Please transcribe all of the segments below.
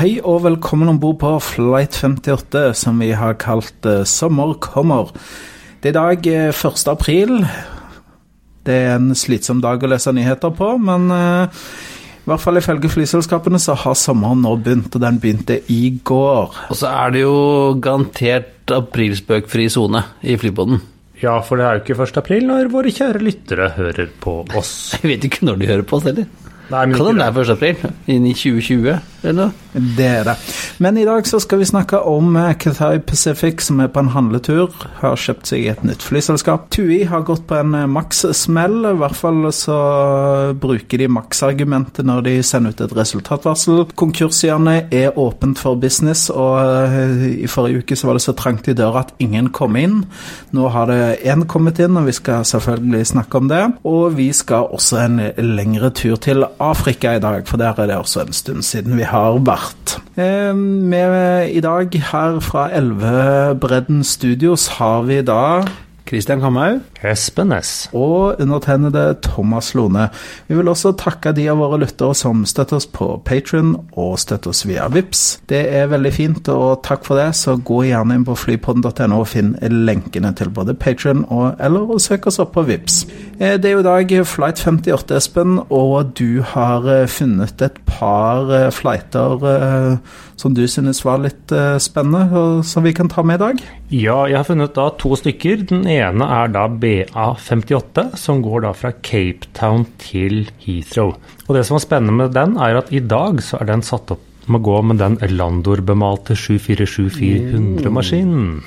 Hei og velkommen om bord på Flight 58, som vi har kalt uh, Sommer kommer. Det er i dag uh, 1. april. Det er en slitsom dag å lese nyheter på, men uh, i hvert fall ifølge flyselskapene så har sommeren nå begynt, og den begynte i går. Og så er det jo garantert aprilspøkfri sone i flypodden. Ja, for det er jo ikke 1. april når våre kjære lyttere hører på oss. Jeg vet ikke når de hører på oss heller. Nei, men Kan hende det er 1. april? Inn i 2020, eller? Det er det. Men i dag så skal vi snakke om eh, Cathay Pacific, som er på en handletur. Har kjøpt seg et nytt flyselskap. TUI har gått på en makssmell. maks-smell. I hvert fall så bruker de maks-argumentet når de sender ut et resultatvarsel. Konkursjernet er åpent for business, og eh, i forrige uke så var det så trangt i døra at ingen kom inn. Nå har det én kommet inn, og vi skal selvfølgelig snakke om det. Og vi skal også en lengre tur til Afrika i dag, for der er det også en stund siden vi har vært. Eh, med I dag her fra Elvebredden Studios har vi da Christian Kamhaug. Espen S. og undertegnede Thomas Lone. Vi vil også takke de av våre lyttere som støtter oss på Patron og støtter oss via Vips. Det er veldig fint, og takk for det. Så gå gjerne inn på flypodden.no og finn lenkene til både Patron og eller og søk oss opp på Vips. Eh, Det er jo i dag Flight 58, Espen, og du har eh, funnet et par eh, flighter som du synes var litt spennende, og som vi kan ta med i dag. Ja, jeg har funnet da to stykker. Den ene er da BA58, som går da fra Cape Town til Heathrow. Og det som er spennende med den, er at i dag så er den satt opp med å gå med den Landor-bemalte 747-400-maskinen.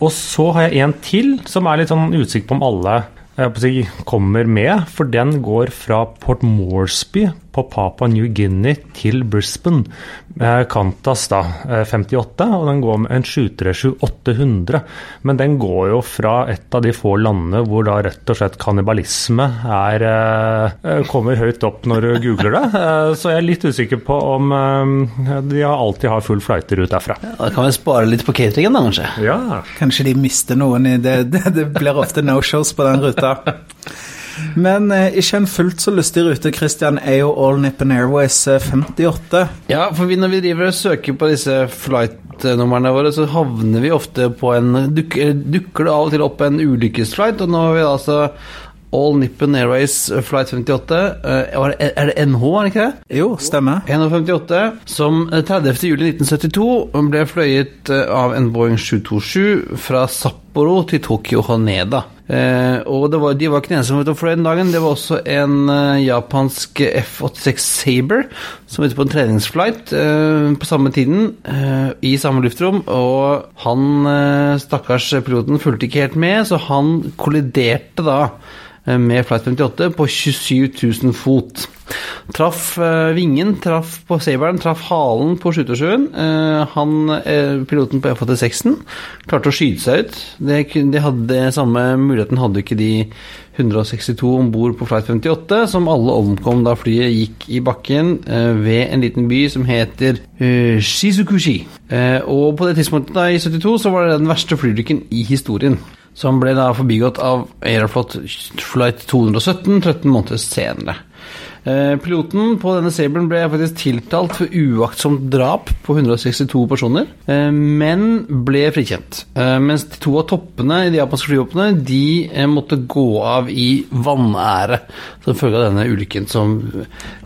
Og så har jeg en til som er litt sånn usikker på om alle jeg å si, kommer med, for den går fra Port Moresby på Papua New Guinea til Brisbane. Eh, Qantas da, eh, 58, og den går med en 737-800. Men den går jo fra et av de få landene hvor da rett og slett kannibalisme er, eh, kommer høyt opp når du googler det. Eh, så jeg er litt usikker på om eh, de alltid har full flighterute ut derfra. Da kan vi spare litt på cateringen, da, kanskje. Ja, Kanskje de mister noen i det. Det, det blir ofte no-shows på den ruta. Men eh, ikke en fullt så lystig rute, Christian, er jo All Nippon Airways eh, 58. Ja, for vi, når vi driver og søker på disse flight-numrene våre, så havner vi ofte på en dukker, dukker det av og til opp en ulykkesflight, og nå har vi altså All Nippon Airways Flight 58. Eh, det- Er det NH, er det ikke det? Jo, stemmer. NH58, som 30. juli 1972 ble fløyet eh, av en Boeing 727 fra Sapporo til Tokyo Haneda. Eh, og det var, de var ikke den eneste som var ute og fløy den dagen. Det var også en eh, japansk F86 Saber som var ute på en treningsflight eh, på samme tiden eh, i samme luftrom. Og han, eh, stakkars piloten, fulgte ikke helt med, så han kolliderte da med Flight 58 på 27 000 fot. Traff eh, vingen, traff på Saberen, traff halen på 727. Eh, han, eh, piloten på F86-en klarte å skyte seg ut. Det, de hadde samme muligheten hadde ikke de 162 om bord på Flight 58, som alle omkom da flyet gikk i bakken eh, ved en liten by som heter eh, Shizukushi. Eh, og på det tidspunktet da, i 72 så var det den verste flyulykken i historien. Som ble da forbigått av Aeroflot Flight 217 13 måneder senere. Eh, Piloten på denne Sabelen ble faktisk tiltalt for uaktsomt drap på 162 personer, eh, men ble frikjent. Eh, Mens de to av toppene i de japanske flyvåpnene de måtte gå av i vanære som følge av denne ulykken, som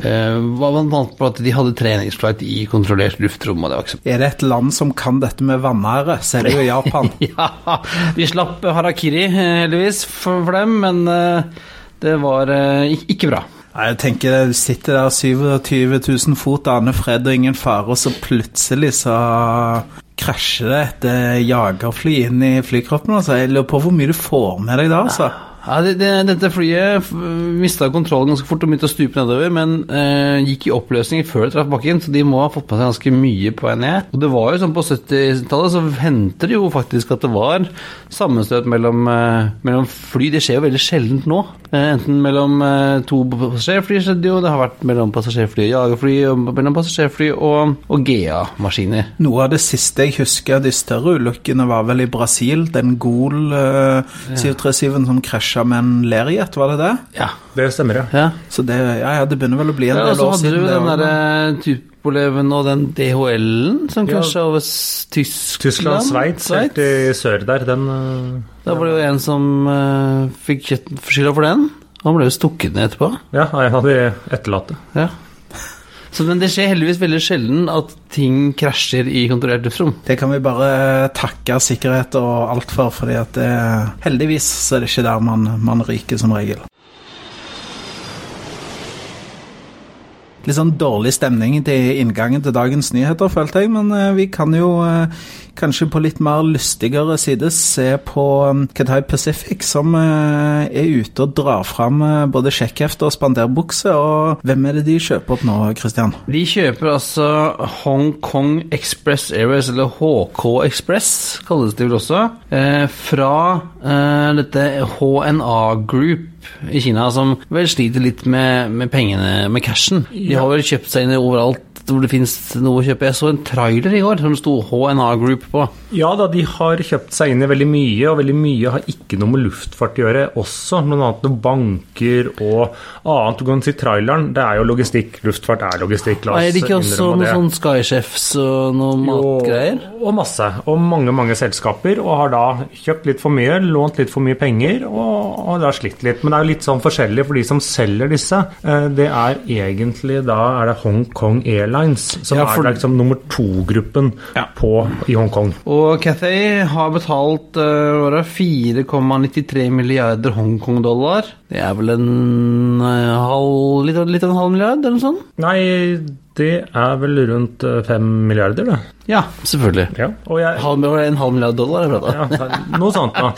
var blant på at de hadde treningsflight i kontrollert luftrom. det var Er det et land som kan dette med vanære, så er det jo Japan. ja, vi slapp harakiri, heldigvis, for, dem, men det var ikke bra. Nei, Jeg tenker Du sitter der 27 000 fot, aner fred og ingen fare, og så plutselig så krasjer det et eh, jagerfly inn i flykroppen. Altså. Jeg lurer på hvor mye du får med deg da, altså. Ja, det, det, dette flyet mista kontrollen ganske fort og begynte å stupe nedover, men eh, gikk i oppløsning før det traff bakken, så de må ha fått med seg ganske mye på vei ned. Og det var jo sånn på 70-tallet, så hendte det jo faktisk at det var sammenstøt mellom, eh, mellom fly. Det skjer jo veldig sjeldent nå. Eh, enten mellom eh, to passasjerfly skjedde jo, det har vært mellom passasjerfly og jagerfly, og mellom passasjerfly og, og GA-maskiner. Noe av det siste jeg husker av de større ulykkene, var vel i Brasil. Den Gol uh, 737-en som krasja med en Lerjet, var det det? Ja. Det stemmer, ja. ja. Så det, ja, ja, det begynner vel å bli en Ja, og del så hadde du det den derre Tupoleven og den DHL-en som Ja. er over Tyskland. Tyskland, Sveits, helt i sør der, den øh, Da var det jo en som uh, fikk skylda for den. Han ble jo stukket ned etterpå. Ja, en av de etterlatte. Ja. Så, men det skjer heldigvis veldig sjelden at ting krasjer i kontrollert luftrom. Det kan vi bare takke sikkerhet og alt for, fordi det, heldigvis er det ikke der man, man ryker som regel. Litt sånn dårlig stemning til inngangen til dagens nyheter, følte jeg, men eh, vi kan jo eh, kanskje på litt mer lystigere side se på Qatar Cathay Pacific, som eh, er ute og drar fram både sjekkhefte og spanderbukse. Og hvem er det de kjøper opp nå, Christian? De kjøper altså Hong Kong Express Airways, eller HK Express kalles det vel også, fra dette HNA Group i Kina, som vel sliter litt med, med pengene, med cashen. De har vel kjøpt seg inn overalt hvor det finnes noe å kjøpe. Jeg så en trailer i går som det sto HNA Group på. Ja da, de har kjøpt seg inn i veldig mye, og veldig mye har ikke noe med luftfart å gjøre også. Noe annet noen banker og annet. Du kan si traileren, det er jo logistikk. Luftfart er logistikk. La oss Er det ikke også noe det. sånn Skychefs og noe matgreier? Jo, og masse. Og mange, mange selskaper. Og har da kjøpt litt for mye, lånt litt for mye penger, og, og da slitt litt. Men det er jo litt sånn forskjellig for de som selger disse. Eh, Det er egentlig da er det Hong Kong Airlines som Ja, for- er liksom nummer to-gruppen Ja. i Hongkong. Og Cathay har betalt uh, det, 4,93 milliarder Hongkong-dollar. Det er vel en uh, halv, litt, litt en halv milliard, eller noe sånt? Nei, det er vel rundt eh, fem milliarder, det. Ja, selvfølgelig. Ja. Og jeg, Halv, en halv milliard dollar, jeg prata. ja, noe sånt da.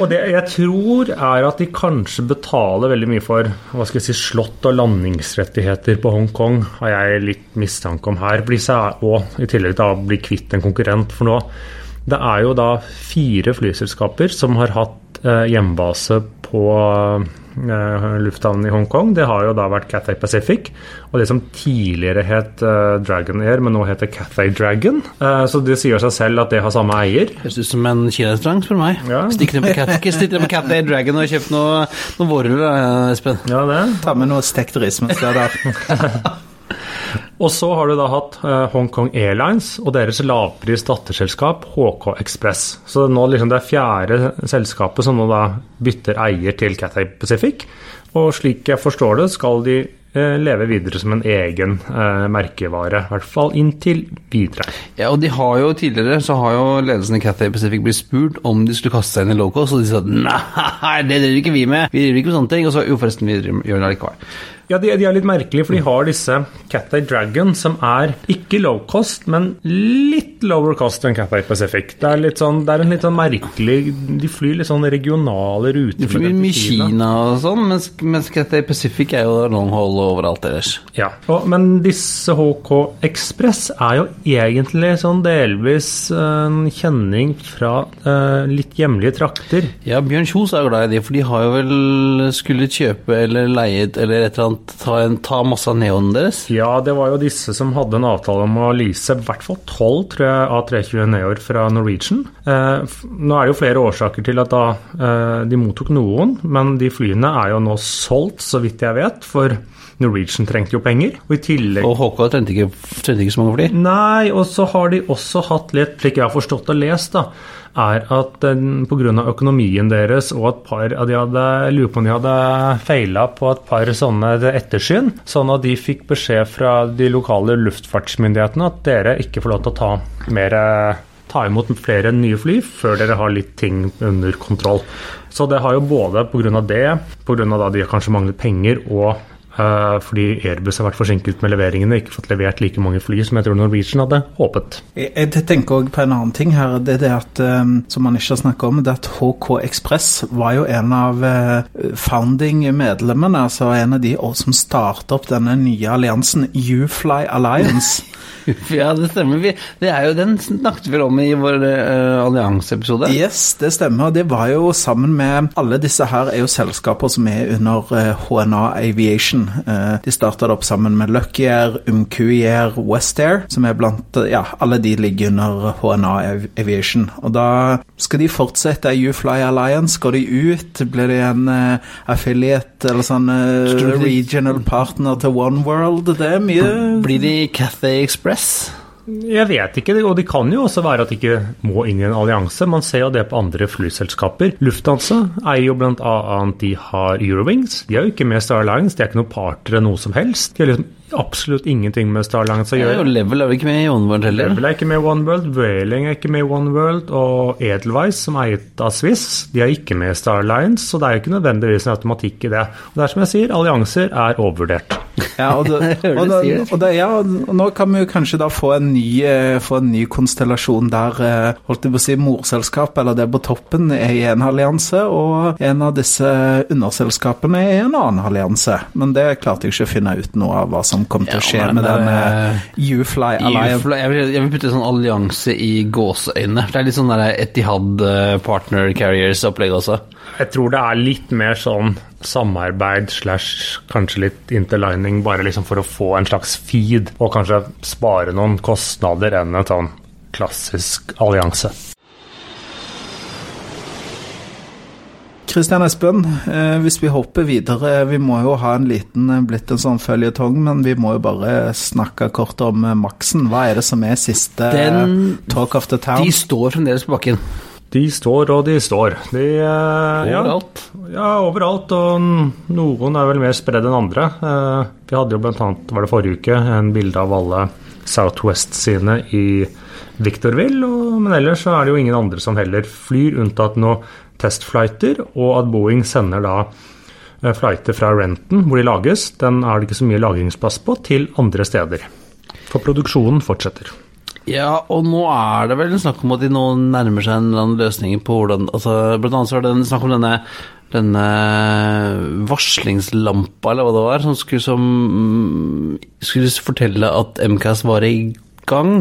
Og det jeg tror er at de kanskje betaler veldig mye for hva skal jeg si, slott- og landingsrettigheter på Hongkong, har jeg litt mistanke om her. Blir seg, og i tillegg til å bli kvitt en konkurrent for nå. Det er jo da fire flyselskaper som har hatt eh, hjembase på eh, lufthavnen i Hongkong. Det har jo da vært Cathay Pacific, og det som tidligere het eh, Dragon Air, men nå heter Cathay Dragon. Eh, så det sier seg selv at det har samme eier. Høres ut som en kinarestaurant, spør du meg. Ja. Stikk ned på Cathay, stikk ned med Cathay Dragon og kjøp noe, noe vårrull, eh, Espen. Ja, det. Ta med noe stekt ris mens du er der. Og så har du da hatt Hongkong Hong Kong Airlines og deres lavpris datterselskap HK Express. Så nå liksom det er fjerde selskapet som nå da bytter eier til Cathay Pacific. Og slik jeg forstår det, skal de eh, leve videre som en egen eh, merkevare. I hvert fall inntil videre. Ja, og de har jo tidligere så har jo ledelsen i Cathay Pacific blitt spurt om de skulle kaste seg inn i Locos, og de sa nei, det driver ikke vi med. Vi driver ikke med sånne ting. Og så jo, forresten, vi gjør det likevel. Ja, de, de er litt merkelige, for de har disse Cathay Dragon, som er ikke low cost, men litt lower cost enn Cathay Pacific. Det er, sånn, det er en litt sånn merkelig De flyr litt sånn regionale ruter. De flyr mye Kina og sånn, mens, mens Cathay Pacific er jo long haul overalt ellers. Ja, og, men disse HK Express er jo egentlig sånn delvis en kjenning fra uh, litt hjemlige trakter. Ja, Bjørn Kjos er glad i de, for de har jo vel skulle kjøpe eller leiet eller et eller annet, ta, en, ta masse av neonen deres. Ja, det var jo disse som hadde en avtale om å lease i hvert fall 12 tror jeg, A320 Neoer fra Norwegian. Eh, nå er det jo flere årsaker til at da eh, de mottok noen, men de flyene er jo nå solgt, så vidt jeg vet, for Norwegian trengte jo penger. Og i tillegg Og HK trengte ikke, trengte ikke så mange fly. Nei, og så har de også hatt litt, slik jeg har forstått og lest, da, er at pga. økonomien deres og et par av de hadde lurer på om de hadde feila på et par sånne ettersyn, sånn at de fikk beskjed fra de lokale luftfartsmyndighetene at dere ikke får lov til å ta mer ta imot flere nye fly før dere har litt ting under kontroll. Så det har jo både pga. det, pga. at de kanskje manglet penger, og fordi Airbus har vært forsinket med leveringene, ikke fått levert like mange fly som jeg tror Norwegian hadde håpet. Jeg, jeg tenker også på en annen ting her. Det er det at, um, som man ikke har snakket om, det at HK Express var jo en av uh, founding-medlemmene, altså en av de som startet opp denne nye alliansen, Ufly Alliance. Ja, det stemmer. Det er jo, den snakket vi om i vår uh, allianseepisode. Yes, det stemmer. Det var jo sammen med Alle disse her er jo selskaper som er under HNA Aviation. Uh, de starta det opp sammen med Luckier, Umcuier, Westair, som er blant Ja, alle de ligger under HNA Aviation. Og da skal de fortsette Ufly Alliance. Går de ut? Blir de en affiliate eller sånn regional partner til One World? Det er mye Blir de Cathay Express? Jeg vet ikke, og det kan jo også være at de ikke må inn i en allianse. Man ser jo det på andre flyselskaper. Lufthansa eier jo bl.a. de har Eurowings. De er jo ikke med Star Alliance, de er ikke noen partere noe som helst. De har liksom absolutt ingenting med Starlines å gjøre. Ja, og Level er ikke med i One World heller. Level er ikke med i OneWorld, Whaling er ikke med i OneWorld, og Edelweiss, som er eiet av Swiss, de er ikke med i Starlines, så det er jo ikke nødvendigvis en automatikk i det. Og det er som jeg sier, allianser er overvurdert. Ja, og, det, og, det, og, det, ja, og nå kan vi jo kanskje da få en ny, eh, få en ny konstellasjon der eh, holdt jeg på å si, morselskap, eller det på toppen, er i en allianse, og en av disse underselskapene er i en annen allianse. Men det klarte jeg ikke å finne ut noe av hva som som kommer til å skje ja, med den U-Fly Alliance. Jeg, jeg, vil putte sånn allianse i gåseøyne. Det er litt sånn Etihad uh, Partner Carriers-opplegg også. Jeg tror det er litt mer sånn samarbeid slash kanskje litt interlining, bare liksom for å få en slags feed, og kanskje spare noen kostnader enn en sånn klassisk allianse. Kristian Espen, eh, hvis vi hopper videre Vi må jo ha en liten eh, blitt en sånn føljetong, men vi må jo bare snakke kort om eh, Maxen. Hva er det som er siste Den, talk of the town? De står fremdeles på bakken. De står og de står. De, overalt? Ja, ja, overalt. Og noen er vel mer spredd enn andre. Vi hadde jo bl.a. var det forrige uke en bilde av alle Southwest sine i Victorville, men ellers så er det jo ingen andre som heller flyr, unntatt noe testflighter, og at Boeing sender da eh, flighter fra Renton, hvor de lages, den er det ikke så mye lagringsplass på, til andre steder. For produksjonen fortsetter. Ja, og nå er det vel snakk om at de nå nærmer seg en eller annen løsning på hvordan altså, Blant annet så er det snakk om denne, denne varslingslampa, eller hva det var, som skulle, som skulle fortelle at MCAS var i gang,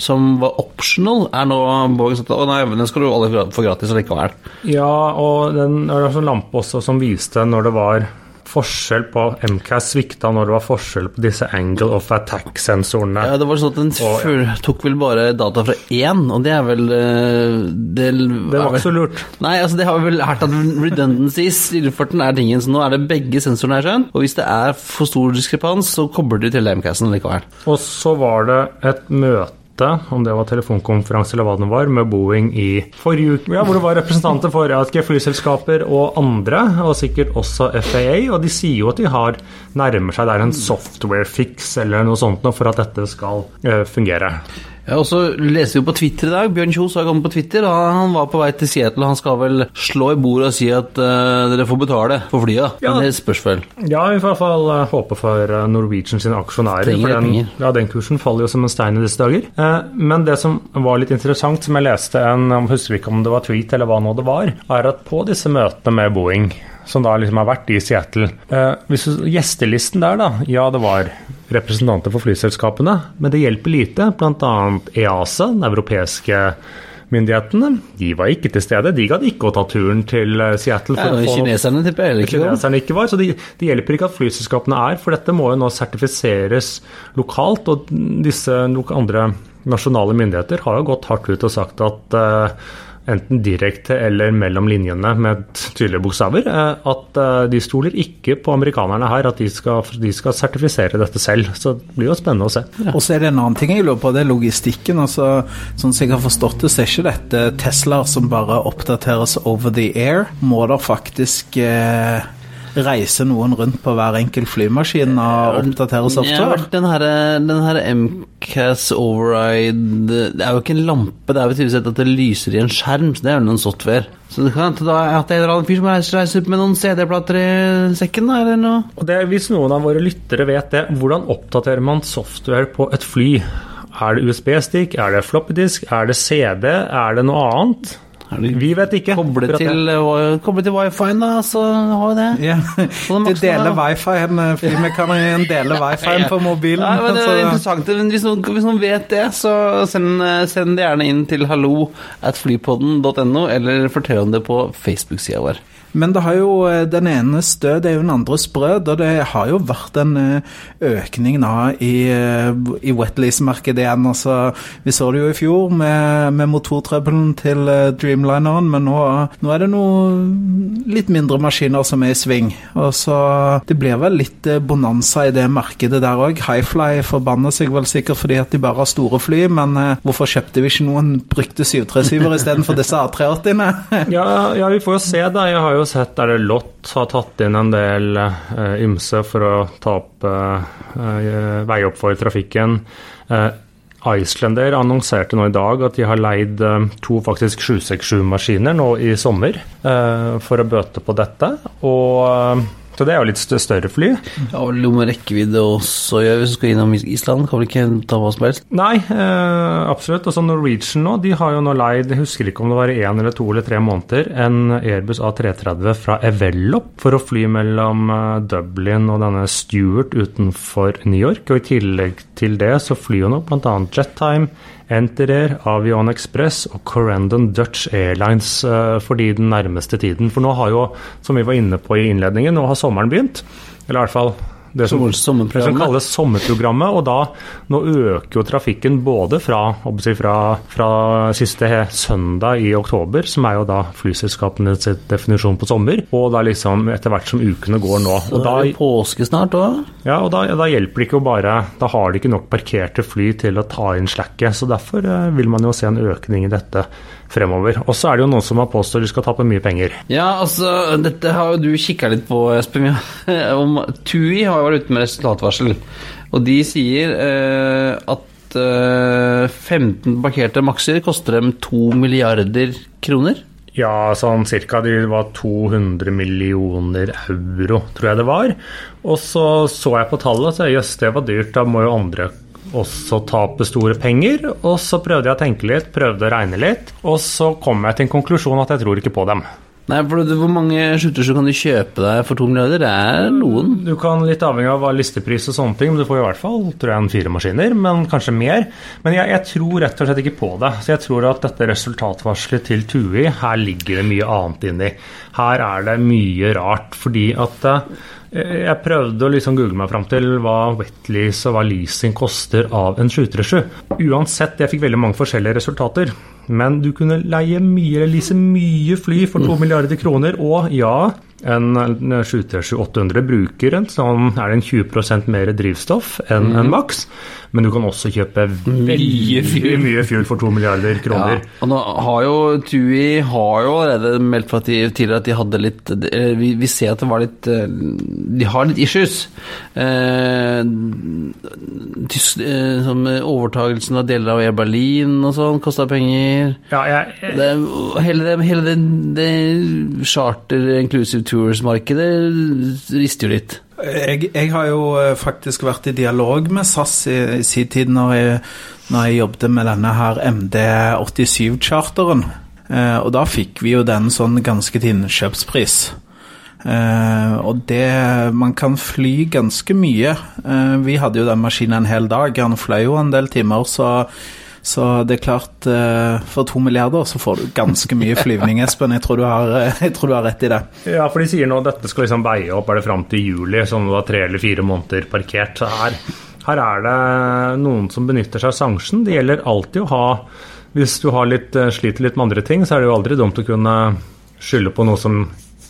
som var optional, er nå Borgen sagt at nei, den skal du alle få gratis likevel. Ja, og den, det var en lampe også som viste når det var forskjell på MCAS svikta når det var forskjell på disse angle of attack-sensorene. Ja, det var sånn at den og, tok vel bare data fra én, og det er vel eh, Det, det var ikke så lurt. Nei, altså det har vi vel lært at redundancies i luftfarten er tingen, så nå er det begge sensorene her skjønt, og hvis det er for stor diskrepans, så kobler du til MCAS-en likevel. Og så var det et møte om det var telefonkonferanse eller hva det var, med Boeing i forrige uke. Ja, hvor det var representanter for ja, flyselskaper og andre, og sikkert også FAA. Og de sier jo at de har nærmer seg der en software fix eller noe sånt for at dette skal uh, fungere. Ja, og så leser vi på Twitter i dag. Bjørn Kjos har kommet på Twitter. Han var på vei til Seattle. Han skal vel slå i bordet og si at uh, dere får betale for flyet. Ja. Men det spørs vel. Ja, i hvert fall uh, håpe for uh, Norwegian sine aksjonærer. for den, ja, den kursen faller jo som en stein i disse dager. men det som var litt interessant, som jeg leste en jeg husker ikke om det var tweet eller hva nå det var, er at på disse møtene med Boeing som da liksom har vært i Seattle. Eh, hvis Gjestelisten der, da. Ja, det var representanter for flyselskapene, men det hjelper lite. Bl.a. EASA, den europeiske myndighetene, de var ikke til stede. De gadd ikke å ta turen til eh, Seattle. For ja, kineserne tipper jeg ikke kineserne ikke var. Så det, de hjelper ikke at flyselskapene er, for dette må jo nå sertifiseres lokalt. Og disse andre nasjonale myndigheter har jo gått hardt ut og sagt at uh, enten direkte eller mellom linjene med tydelige bokstaver, eh, at eh, de stoler ikke på amerikanerne her, at de skal, de skal sertifisere dette selv. Så det blir jo spennende å se. Ja. Og så er det en annen ting jeg lurer på, det er logistikken. altså Sånn som jeg har forstått det, så er ikke dette Teslaer som bare oppdateres over the air. Må det faktisk eh, reiser noen rundt på hver enkelt flymaskin og oppdaterer Ja, software? den her, den her MCAS Override Det er jo ikke en lampe, det er jo tydeligvis at det lyser i en skjerm, så det er jo noen software. Så det kan hende da at det er en fyr som reiser, opp med noen CD-plater i sekken, da, eller noe. Og det, Hvis noen av våre lyttere vet det, hvordan oppdaterer man software på et fly? Er det USB-stick? er det floppydisk, er det CD, er det noe annet? Vi vet ikke. Koble det. til, eh, koble til wifi-en, da, så har vi det. Ja, Sånn de deler wifien. eh, Flymekanikeren deler wifi-en på mobilen. Nei, men det er så- interessant. Men Hvis noen, hvis noen vet det, så send, send det gjerne inn til hallo at flypodden.no, eller fortell om det på Facebook-sida vår. Men det har jo den den enes død er jo den andres brød, og det har jo vært en eh, økning nå i, eh, i wetlease-markedet igjen. Altså, vi så det jo i fjor med, med motortrøbbelen til eh, Dreamlineren, men nå, nå er det noe litt mindre maskiner som er i sving. Og så Det blir vel litt eh, bonanza i det markedet der òg. Highfly forbanner seg vel sikkert fordi at de bare har store fly, men eh, hvorfor kjøpte vi ikke noen brukte 737-er istedenfor disse A380-ene? Ja, ja, vi får jo se, da. Jeg har jo sett der Lott har tatt inn en del eh, ymse for å ta opp eh, eh, veie opp for trafikken. Eh, Icelander annonserte nå i dag at de har leid eh, to faktisk 767-maskiner nå i sommer eh, for å bøte på dette. Og, så det er jo litt større fly. Ja, vel noe med rekkevidde også gjør hvis du skal innom Island. Kan vel ikke ta hva som helst? Nei, eh, absolutt. Så Norwegian nå, de har jo nå leid, jeg husker ikke om det var én eller to eller tre måneder, en Airbus A330 fra Evelop for å fly mellom eh, Dublin og denne Stewart utenfor New York. Og i tillegg til det så flyr jo nå bl.a. Jettime, Enterair, Avion Express og Corendon Dutch Airlines fordi for de den nærmeste tiden. For nå har jo, som vi var inne på i innledningen, nå har sommeren begynt. Eller i hvert fall det som, det som kalles sommerprogrammet. Og da nå øker jo trafikken både fra, fra, fra siste søndag i oktober, som er jo da flyselskapenes definisjon på sommer, og da liksom etter hvert som ukene går nå. Så Og da, er det påske snart òg. ja, og da, da hjelper det ikke å bare Da har de ikke nok parkerte fly til å ta inn slakket. Så derfor eh, vil man jo se en økning i dette fremover. Og så er det jo noen som har påstått de skal tape mye penger. Ja, altså, dette har jo du kikka litt på, Espen. Om TUI har jo vært ute med resultatvarsel, og de sier eh, at eh, 15 parkerte makser koster dem 2 milliarder kroner. Ja, sånn cirka. Det var 200 millioner euro, tror jeg det var. Og så så jeg på tallet så jøss, det var dyrt, da må jo andre også tape store penger. Og så prøvde jeg å tenke litt, prøvde å regne litt, og så kom jeg til en konklusjon at jeg tror ikke på dem. Nei, for Hvor mange skjorter kan du kjøpe deg for to milliarder? Det er noen. Du kan litt avhengig av listepris og sånne ting, men du får i hvert fall tror jeg, en fire maskiner, men kanskje mer. Men jeg, jeg tror rett og slett ikke på det. Så jeg tror at dette resultatvarselet til TUI, her ligger det mye annet inni. Her er det mye rart, fordi at eh, jeg prøvde å liksom google meg fram til hva wetlease og hva leasing koster av en 737. Uansett, jeg fikk veldig mange forskjellige resultater. Men du kunne leie mye, eller lease mye fly for 2 milliarder kroner, og ja, en 737-800 bruker en sånn, er det en 20% mer drivstoff enn en Max, men du kan også kjøpe veldig mye fuel for 2 milliarder Ja, kroner. og nå har jo TUI har jo allerede meldt fra tidligere at de hadde litt eh, Vi, vi ser at det var litt eh, De har litt issues. Eh, tysk, eh, som overtagelsen av deler av Air Berlin og sånn kosta penger. Ja, jeg, Det, hele det, hele det, det charter inclusive tours-markedet rister jo litt. Jeg, jeg har jo eh, faktisk vært i dialog med SAS i, i sin tid når jeg, når jeg jobbet med denne her MD87-charteren. Eh, og da fikk vi jo den sånn ganske til innkjøpspris. Uh, og det Man kan fly ganske mye. Uh, vi hadde jo den maskinen en hel dag. Han fløy jo en del timer, så så det er klart, eh, for to milliarder så får du ganske mye flyvning, Espen. Jeg tror du har, eh, tror du har rett i det. Ja, for de sier nå at dette skal liksom veie opp er det fram til juli, sånn det var tre eller fire måneder parkert. Her, her er det noen som benytter seg av sanksjon. Det gjelder alltid å ha Hvis du har litt, eh, sliter litt med andre ting, så er det jo aldri dumt å kunne skylde på noe som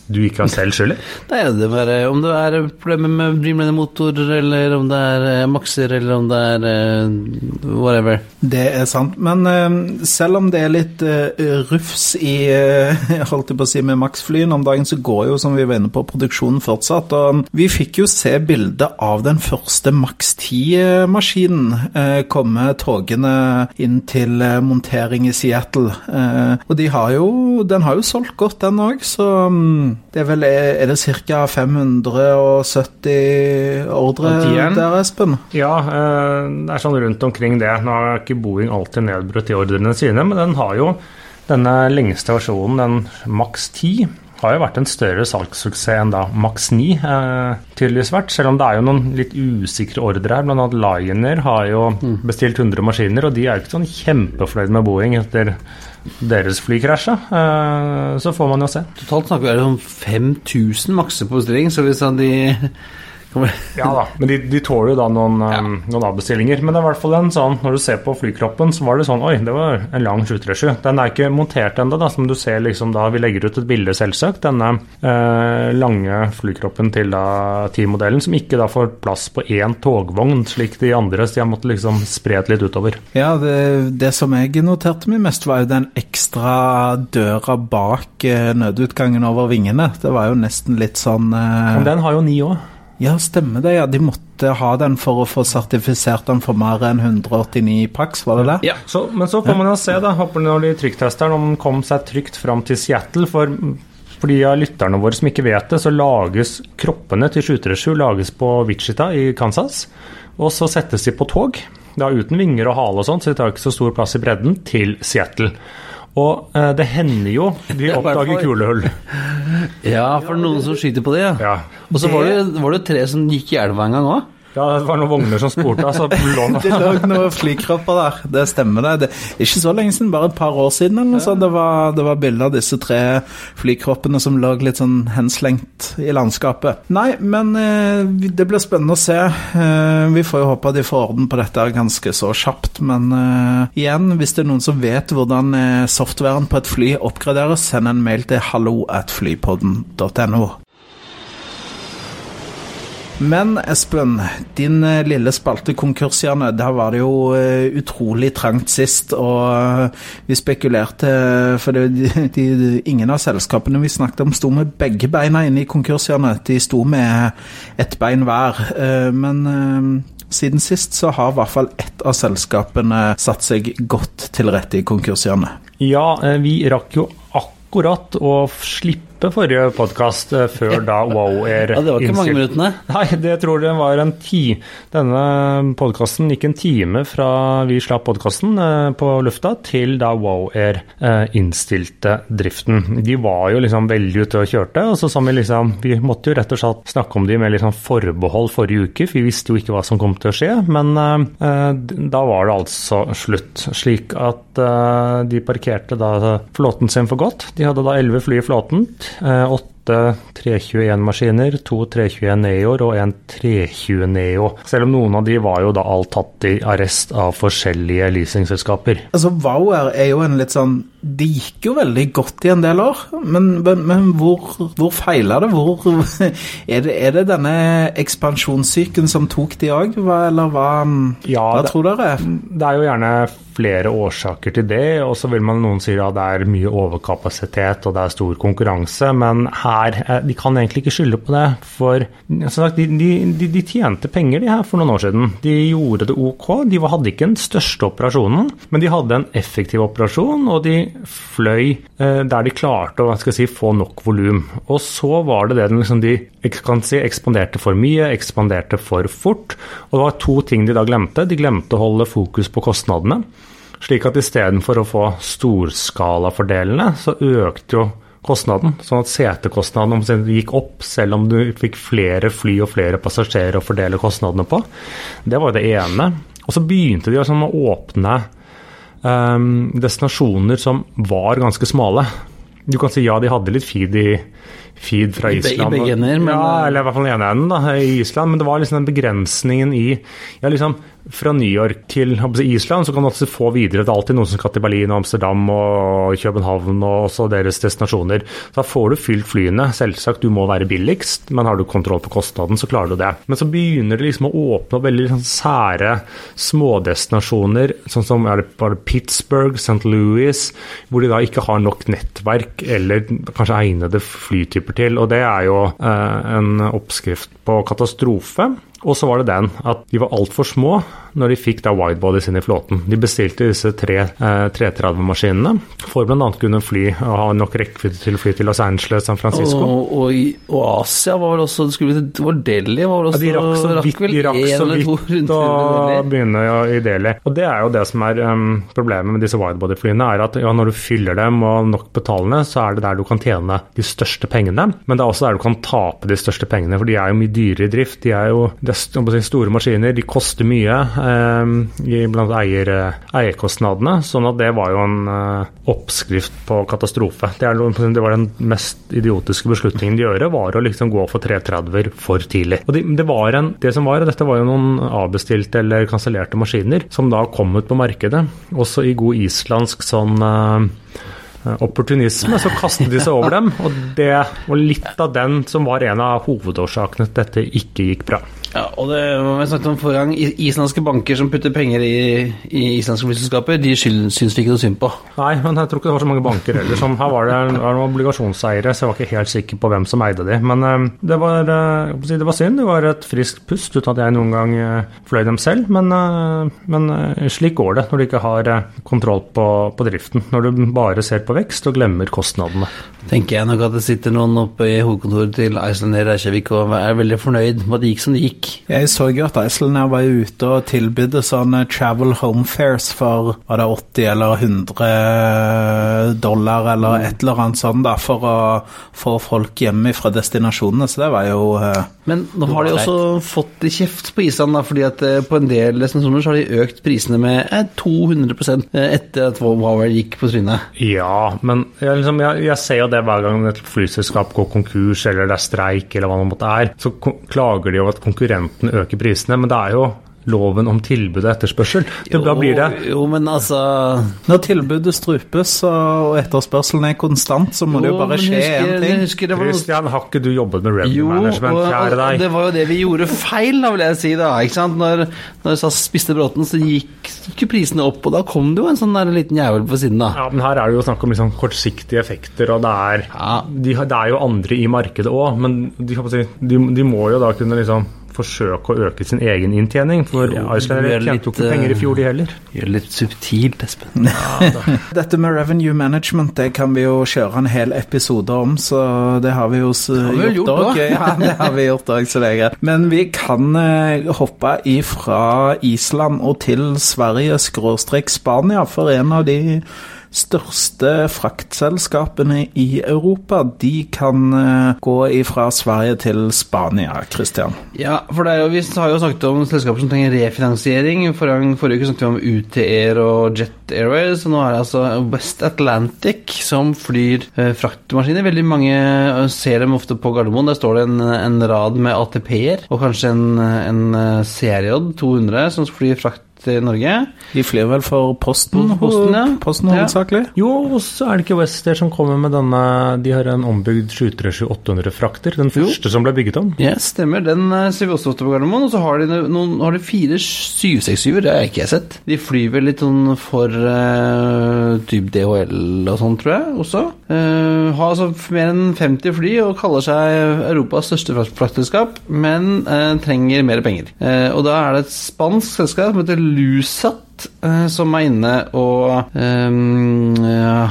du ikke har selv skyld i? Nei, det var, eh, om det er problemer med Dreamliner-motor, eller om det er eh, makser, eller om det er eh, whatever. Det er sant, men eh, selv om det er litt eh, rufs i eh, holdt jeg på å si med Max-flyene om dagen, så går jo, som vi var inne på, produksjonen fortsatt. Og vi fikk jo se bilde av den første Max 10-maskinen eh, komme togene inn til eh, montering i Seattle. Eh, og de har jo, den har jo solgt godt, den òg, så mm, det er vel Er det ca. 570 ordre tieren? der, Espen? Ja, eh, det er sånn rundt omkring det. Nå har ikke Boeing alltid nedbrutt i ordrene sine, men den har jo denne lengste versjonen, den maks 10, har jo vært en større salgssuksess enn da Max 9, eh, tydeligvis vært. Selv om det er jo noen litt usikre ordre her. Blant annet Lioner har jo bestilt 100 maskiner, og de er jo ikke sånn kjempefornøyd med Boeing etter deres flykrasja. Eh, så får man jo se. Totalt snakker vi om 5000 makser på bestilling, så hvis han de Ja da, men de, de tåler jo da noen, um, noen avbestillinger. Men det er i hvert fall en sånn, når du ser på flykroppen, så var det sånn Oi, det var en lang 737. Den er ikke montert ennå, da, som du ser liksom da Vi legger ut et bilde, selvsagt. Denne eh, lange flykroppen til da 10-modellen, som ikke da får plass på én togvogn, slik de andre. Så de har måttet liksom spre det litt utover. Ja, det, det som jeg noterte meg mest, var jo den ekstra døra bak eh, nødutgangen over vingene. Det var jo nesten litt sånn eh, Men den har jo ni òg. Ja, stemmer det. ja. De måtte ha den for å få sertifisert den for mer enn 189 pax, var det det? Ja. Så, men så får man jo se, da, håper når de trykktesteren om den kom seg trygt fram til Seattle. For, for de av lytterne våre som ikke vet det, så lages kroppene til 737 lages på Wichita i Kansas. Og så settes de på tog, da uten vinger og hale og sånt, så de tar ikke så stor plass i bredden, til Seattle. Og eh, det hender jo de oppdager kulehull. Ja, for noen som skyter på det, ja. Ja. Og så var det, var det tre som gikk i elva en gang òg. Ja, det var noen vogner som spurte, altså. Det lå noen flykropper der, det stemmer det. Det ikke så lenge siden, bare et par år siden eller noe sånt. Det var, det var bilder av disse tre flykroppene som lå litt sånn henslengt i landskapet. Nei, men eh, det blir spennende å se. Eh, vi får jo håpe de får orden på dette ganske så kjapt. Men eh, igjen, hvis det er noen som vet hvordan softwaren på et fly oppgraderes, send en mail til hallo at flypodden.no. Men Espen, din eh, lille spalte Konkursene, der var det jo eh, utrolig trangt sist. Og eh, vi spekulerte For det, de, ingen av selskapene vi snakket om, sto med begge beina inne i konkursene. De sto med ett bein hver. Men siden sist så har i hvert fall ett av selskapene satt seg godt til rette i konkursene. Ja, vi rakk jo akkurat å slippe forrige podkast før da Wow Air Ja, det var ikke mange minuttene. Nei, det tror jeg var en ti. Denne podkasten gikk en time fra vi slapp podkasten på lufta, til da Wow Air eh, innstilte driften. De var jo liksom veldig ute og kjørte, og så sa vi liksom Vi måtte jo rett og slett snakke om de med sånn forbehold forrige uke, for vi visste jo ikke hva som kom til å skje. Men eh, da var det altså slutt. Slik at eh, de parkerte da flåten sin for godt. De hadde da elleve fly i flåten. Eh, Åtte 321-maskiner, to 321 Neoer og en 320 Neo. Selv om noen av de var jo da alt tatt i arrest av forskjellige leasingselskaper. Altså, Wower er jo en litt sånn Det gikk jo veldig godt i en del år, men, men, men hvor, hvor feila det? Hvor er det, er det denne ekspansjonssyken som tok de òg, eller hva, Ja, hva det- tror dere? Det er jo gjerne flere årsaker til det, og så vil man noen si at det er mye overkapasitet og det er stor konkurranse, men her eh, De kan egentlig ikke skylde på det, for sagt, de, de, de, tjente penger de her for noen år siden. De gjorde det ok. De hadde ikke den største operasjonen, men de hadde en effektiv operasjon, og de fløy eh, der de klarte å si, få nok volum. Og så var det det liksom, de si, ekspanderte for mye, ekspanderte for fort. Og det var to ting de da glemte. De glemte å holde fokus på kostnadene. Slik at istedenfor å få storskalafordelene, så økte jo kostnaden. Sånn at setekostnaden gikk opp, selv om du fikk flere fly og flere passasjerer å fordele kostnadene på. Det var det ene. Og så begynte de liksom å åpne um, destinasjoner som var ganske smale. Du kan si ja, de hadde litt feed i feed fra Island. i begge ender, men- ja, eller i hvert fall den ene enden da, i Island, men det var liksom den begrensningen i ja, liksom, fra New York til Island, så kan du også få videre. Det er alltid noen som skal til Berlin og Amsterdam og København og også deres destinasjoner. Da får du fylt flyene. Selvsagt, du må være billigst, men har du kontroll på kostnaden, så klarer du det. Men så begynner det liksom å åpne opp veldig sånn sære smådestinasjoner, sånn som er det bare Pittsburgh, St. Louis, hvor de da ikke har nok nettverk eller kanskje egnede flytyper til. Og det er jo eh, en oppskrift på katastrofe. Og så var det den at de var altfor små når de fikk da widebodies inn i flåten. De bestilte disse tre eh, 330-maskinene for bl.a. kunne fly og ha nok rekkevidde til å fly til Los Angeles, San Francisco. Og, og, i, og Asia var vel også det skulle, Det var Delhi var vel også ja, De rakk så vidt, de rakk så vidt å begynne i Delhi. Og det er jo det som er um, problemet med disse widebody-flyene, er at ja, når du fyller dem og nok betalende, så er det der du kan tjene de største pengene. Men det er også der du kan tape de største pengene, for de er jo mye dyrere i drift. De er jo store maskiner, de koster mye i blant eier, eierkostnadene. Sånn at det var jo en uh, oppskrift på katastrofe. Det, er, det var den mest idiotiske beslutningen de gjorde, var å liksom gå for 330-er for tidlig. Og det, det, var en, det som var, dette var jo noen avbestilte eller kansellerte maskiner, som da kom ut på markedet. Også i god islandsk sånn uh, opportunisme, så kastet de seg over dem. Og det var litt av den som var en av hovedårsakene til at dette ikke gikk bra. Ja, og det var vi snakket om forrige gang. Islandske banker som putter penger i, i islandske flyselskaper, de syns vi ikke noe synd på. Nei, men jeg tror ikke det var så mange banker heller. Som, her var det, det var noen obligasjonseiere, så jeg var ikke helt sikker på hvem som eide de. Men eh, det, var, eh, si det var synd. Det var et friskt pust uten at jeg noen gang eh, fløy dem selv. Men, men slik går det når du ikke har kontroll på, på driften. Når du bare ser på vekst og glemmer kostnadene. Tenker jeg nok at det sitter noen oppe i hovedkontoret til Icelandair Reykjavik og er veldig fornøyd med at det gikk som det gikk. Jeg så jo at Iceland var ute og tilbydde sånne travel home fares for var det 80 eller 100 dollar eller et eller annet sånt da, for å få folk hjemme fra destinasjonene, så det var jo uh, Men nå har de også fått i kjeft på Island, da, fordi at eh, på en del destinasjoner så har de økt prisene med eh, 200 eh, etter at Huawei gikk på trynet. Ja, men jeg, liksom, jeg, jeg ser jo det hver gang et flyselskap går konkurs eller det er streik eller hva det måtte er, så klager de over at konkurrenten øker prisene, men det er jo loven om tilbud og etterspørsel. Jo, da blir det Jo, men altså Når tilbudet strupes og etterspørselen er konstant, så må det jo bare skje én ting. Husker det var Christian, har ikke du jobbet med revenue Jo, management? Kjære deg. det var jo det vi gjorde feil, da, vil jeg si. da, ikke sant? Når, når SAS spiste Bråten, så gikk, ikke prisene opp, og da kom det jo en sånn der liten jævel på siden, da. Ja, men her er det jo snakk om liksom kortsiktige effekter, og det er, Ja. de, det er jo andre i markedet òg, men de, de, de må jo da kunne liksom forsøke å øke sin egen inntjening, for Jo, Iceland du er tjente jo ikke penger i eh, fjor, de heller. Gjør det litt subtilt, Espen. Dette med revenue management det kan vi jo kjøre en hel episode om, så det har vi jo gjort òg. Ja, det har vi gjort òg, så det er greit. Men vi kan eh, hoppe ifra Island og til Sverige skråstrek Spania, for en av de største fraktselskapene i Europa, de kan eh, gå ifra Sverige til Spania, Christian. Ja, for jo, vi har jo snakket om selskaper som trenger refinansiering. Forrige, forrige uke snakket vi om UTR og Jet Airways, og nå er det altså West Atlantic som flyr eh, fraktmaskiner. Veldig mange eh, ser dem ofte på Gardermoen. Der står det en, en rad med ATP-er, og kanskje en, en eh, CRJ 200 som flyr frakt til Norge. De flyr vel for Posten, Posten, ja. Posten Ja. hovedsakelig? Jo, og så er det ikke West som kommer med denne De har en ombygd 737-800 frakter. Den Jo. første som ble bygget om. Ja, stemmer. Den eh, ser vi også ofte på Gardermoen. Og så har de noen, har de fire 767-er, det har jeg ikke sett. De flyr vel litt sånn for uh, typ DHL og sånn, tror jeg, også. Uh, har altså mer enn 50 fly og kaller seg Europas største frakt- fraktselskap, men uh, trenger mer penger. Uh, og da er det et spansk selskap som heter Luset Eh, Som er inne og eh,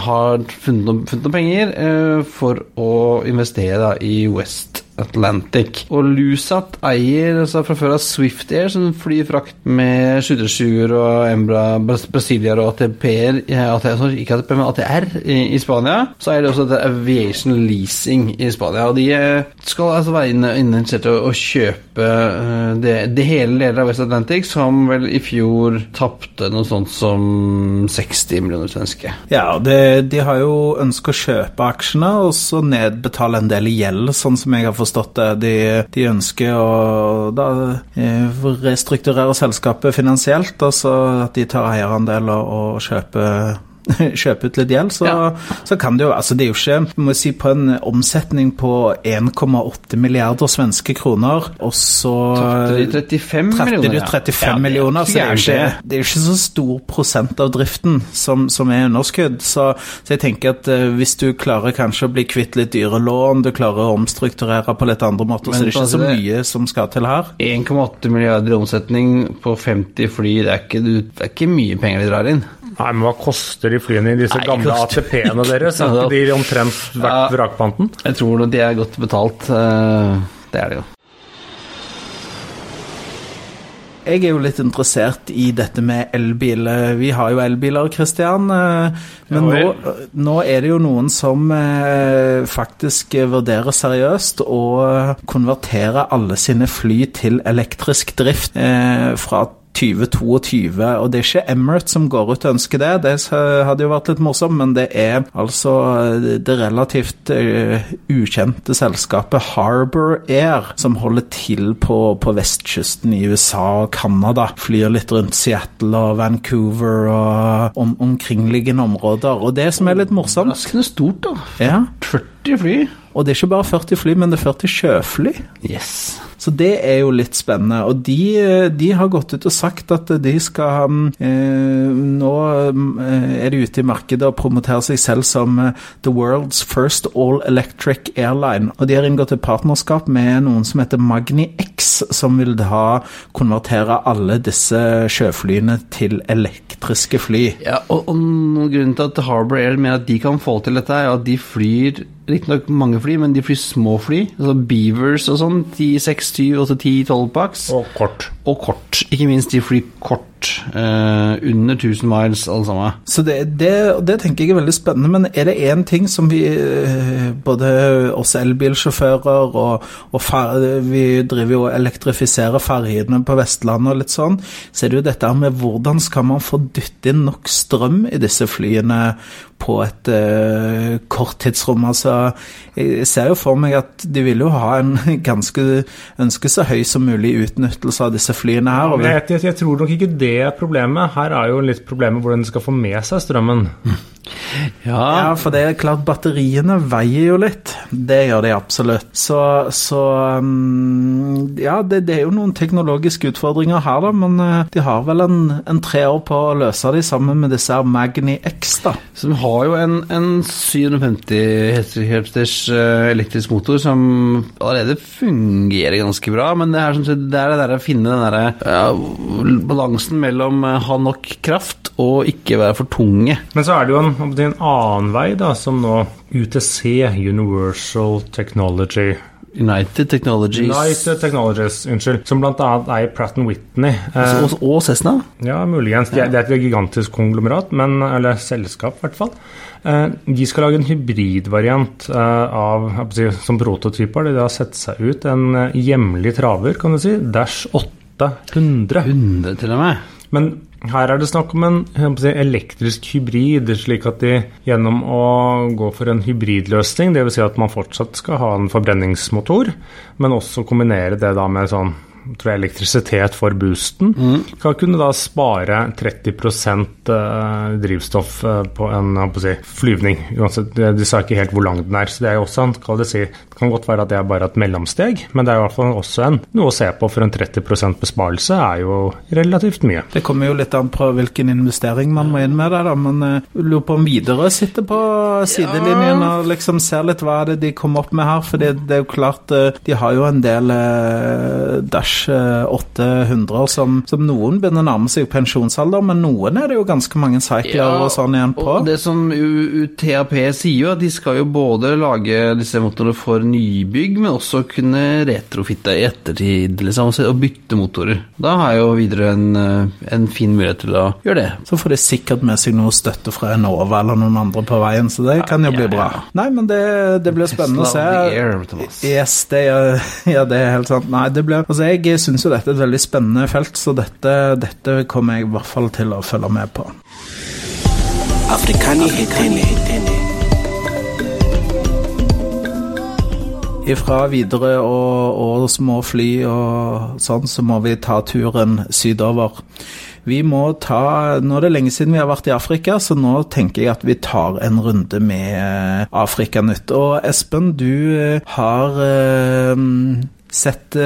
har funnet noen, funnet noen penger eh, for å investere da, i West Atlantic. Og Lusat eier altså fra før av Swift Air, som flyr frakt med 737-er og Embra Bras Brasiliaer og ATP-er, eh, AT, ikke ATP, men ATR i, i Spania. Så eier de også det Aviation Leasing i Spania. Og de eh, skal altså være inne, inne interessert i å, kjøpe eh, det, det hele deler av West Atlantic, som vel i fjor tapte noe sånt som 60 millioner svenske. Ja, det, de har jo ønsket å kjøpe aksjene og så nedbetale en del gjeld, sånn som jeg har forstått det. De, de ønsker å da eh, restrukturere selskapet finansielt, altså at de tar eierandeler og kjøper kjøpe ut litt gjeld, så, ja. så, kan det jo altså Det er jo ikke må si, på en omsetning på 1,8 milliarder svenske kroner, og så Tapte de 35 millioner? De 35 ja. millioner, så det er, jo ikke, det er jo ikke så stor prosent av driften som, som er underskudd. Så, så, jeg tenker at uh, hvis du klarer kanskje å bli kvitt litt dyre lån, du klarer å omstrukturere på litt andre måter, Men, så det er ikke så mye som skal til her. 1,8 milliarder i omsetning på 50 fly, det er, ikke, det er ikke mye penger de drar inn. Nei, men hva koster de flyene i disse Nei, gamle ATP-ene deres? Er ikke de omtrent verdt vrakpanten? Jeg tror de er godt betalt. Eh, det er det jo. Jeg er jo litt interessert i dette med elbil. Vi har jo elbiler, Kristian. Eh, men nå, nå, er det jo noen som eh, faktisk vurderer seriøst å konvertere alle sine fly til elektrisk drift fra 2022. Og det er ikke Emirates som går ut og ønsker det, det hadde jo vært litt morsomt, men det er altså det relativt uh, ukjente selskapet Harbour Air som holder til på, på vestkysten i USA og Canada. Flyr litt rundt Seattle og Vancouver og om, omkringliggende områder. Og det som er litt morsomt Overraskende stort, da. Ja. 40 fly. Og det er ikke bare 40 fly, men det er 40 sjøfly. Yes. Så det er jo litt spennende. Og de, de har gått ut og sagt at de skal eh, Nå eh, er de ute i markedet og promoterer seg selv som eh, the world's first all electric airline. Og de har inngått et partnerskap med noen som heter Magni X, som vil da konvertere alle disse sjøflyene til elektriske fly. Ja, og, og grunnen til at Harbour Air mener at de kan få til dette, er at de flyr riktignok mange fly, men de flyr små fly. Altså Beavers og sånn. 10, 6, 20, 8, 10, 12 paks. Og kort. Og kort. Ikke minst de flyr kort. Uh, under 1000 miles, alle sammen. Så det, det, det, tenker jeg er veldig spennende. Men er det én ting som vi, uh, både oss elbilsjåfører og, og fer, Vi driver jo og elektrifiserer ferjene på Vestlandet og litt sånn. Så er det jo dette med hvordan skal man få dytte inn nok strøm i disse flyene på et uh, kort tidsrom. Altså, jeg ser jo for meg at de vil jo ha en ganske ønske så høy som mulig utnyttelse av disse flyene her. Ja, jeg, jeg, jeg, tror nok ikke det er problemet. Her er jo litt problemet hvordan de skal få med seg strømmen. Ja. ja. for det er klart batteriene veier jo litt. Det gjør de absolutt. Så, så um, Ja, det, det, er jo noen teknologiske utfordringer her, da, men uh, de har vel en, en, tre år på å løse de sammen med disse Magni X, da. Som har jo en, en 750 hestekrefers uh, elektrisk motor som allerede fungerer ganske bra, men det er, det, er det der å finne den derre ja, balansen mellom uh, ha nok kraft og ikke være for tunge. Men så er det jo en er en annen vei, da, som nå UTC, Universal Technology United Technologies. United Technologies, unnskyld. Som bl.a. eier Pratt Whitney. Eh, og, og Cessna? Ja, muligens. Det, er et gigantisk konglomerat, men, eller selskap i hvert fall. Eh, de skal lage en hybridvariant eh, av som prototyper. De har sett seg ut en eh, hjemlig traver, kan du si. Dash 800. 100 til og med? Men her er det snakk om en si, elektrisk hybrid, slik at de gjennom å gå for en hybridløsning, dvs. Si at man fortsatt skal ha en forbrenningsmotor, men også kombinere det da med sånn tror jeg, elektrisitet for boosten, mm. kan kunne da spare 30 eh, drivstoff eh, på en på si, flyvning. De sa ikke helt hvor lang den er. så Det er jo også, kan det, si, det kan godt være at det er bare et mellomsteg, men det er i hvert fall også en, noe å se på, for en 30% besparelse er jo relativt mye. Det kommer jo litt an på hvilken investering man må inn med der, da, men jeg uh, lurer på om Widerøe sitter på sidelinjen ja. og liksom ser litt hva det de kommer opp med her. For det, det er jo klart, de har jo en del uh, dash 800 som, som, noen begynner å nærme seg pensjonsalder, men noen er det jo ganske mange cycler ja, og sånn igjen på. Og det som UTAP sier, jo, at de skal jo både lage disse motorene for nybygg, men også kunne retrofitte i ettertid liksom, og bytte motorer. Da har jeg jo videre en, eh, en, fin mulighet til å gjøre det. Så får de sikkert med seg noe støtte fra Enova eller noen andre på veien, så det kan jo bli bra. Nei, men det, det blir spennende å se. Yes, det, ja, det er helt sant. Nei, det blir Altså, jeg jeg syns jo dette er et veldig spennende felt, så dette, dette, kommer jeg i hvert fall til å følge med på. Ifra Widerøe og, og små fly og sånn, så må vi ta turen sydover. Vi må ta Nå er det lenge siden vi har vært i Afrika, så nå tenker jeg at vi tar en runde med Afrikanytt. Og Espen, du har eh, sett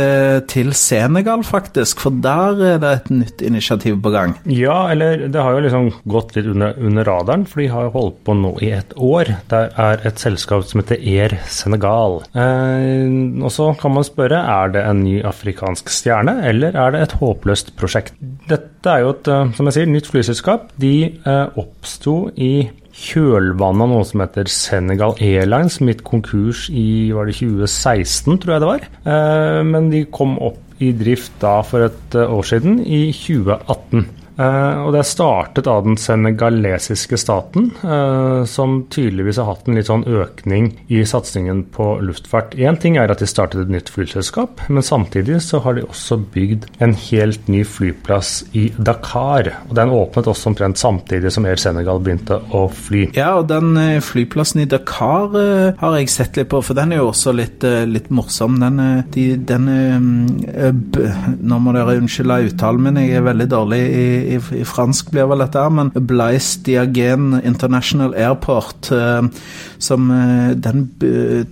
til Senegal, faktisk, for der er det et nytt initiativ på gang. Ja, eller det har jo liksom gått litt under, under radaren, for de har holdt på nå i et år. Det er et selskap som heter Air Senegal. Eh, og så kan man spørre er det en ny afrikansk stjerne, eller er det et håpløst prosjekt. Dette er jo et eh, som jeg sier, nytt flyselskap. De eh, oppsto i kjølvannet av noe som heter Senegal Airlines, mitt konkurs i var det 2016, tror jeg det var. Eh, men de kom opp i drift da for et eh, år siden, i 2018. Uh, og Det er startet av den senegalesiske staten, uh, som tydeligvis har hatt en litt sånn økning i satsingen på luftfart. Én ting er at de startet et nytt flyselskap, men samtidig så har de også bygd en helt ny flyplass i Dakar. og Den åpnet også omtrent samtidig som Air Senegal begynte å fly. Ja, og den flyplassen i Dakar uh, har jeg sett litt på, for den er jo også litt, litt morsom. Den, de, den Nå må dere unnskylde uttalen min, jeg er veldig dårlig i i, i, fransk blir vel dette, men Blaise Diagen International Airport, eh, som eh, den